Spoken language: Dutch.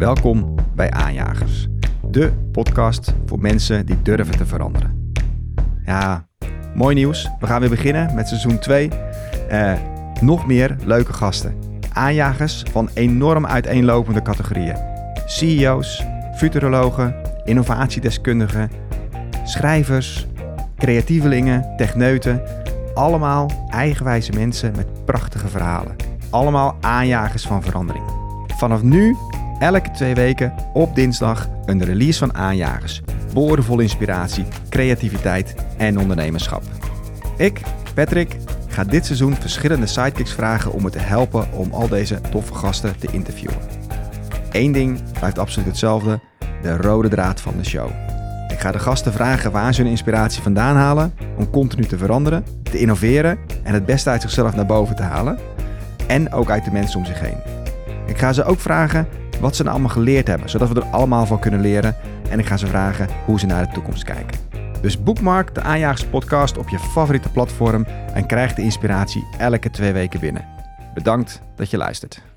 Welkom bij Aanjagers, de podcast voor mensen die durven te veranderen. Ja, mooi nieuws. We gaan weer beginnen met seizoen 2. Uh, nog meer leuke gasten. Aanjagers van enorm uiteenlopende categorieën. CEO's, futurologen, innovatiedeskundigen, schrijvers, creatievelingen, techneuten. Allemaal eigenwijze mensen met prachtige verhalen. Allemaal aanjagers van verandering. Vanaf nu, elke twee weken op dinsdag, een release van aanjagers. Boordevol inspiratie, creativiteit en ondernemerschap. Ik, Patrick, ga dit seizoen verschillende sidekicks vragen om me te helpen om al deze toffe gasten te interviewen. Eén ding blijft absoluut hetzelfde: de rode draad van de show. Ik ga de gasten vragen waar ze hun inspiratie vandaan halen om continu te veranderen, te innoveren en het beste uit zichzelf naar boven te halen. En ook uit de mensen om zich heen. Ik ga ze ook vragen wat ze nou allemaal geleerd hebben, zodat we er allemaal van kunnen leren. En ik ga ze vragen hoe ze naar de toekomst kijken. Dus boekmark de Aanjagers podcast op je favoriete platform en krijg de inspiratie elke twee weken binnen. Bedankt dat je luistert.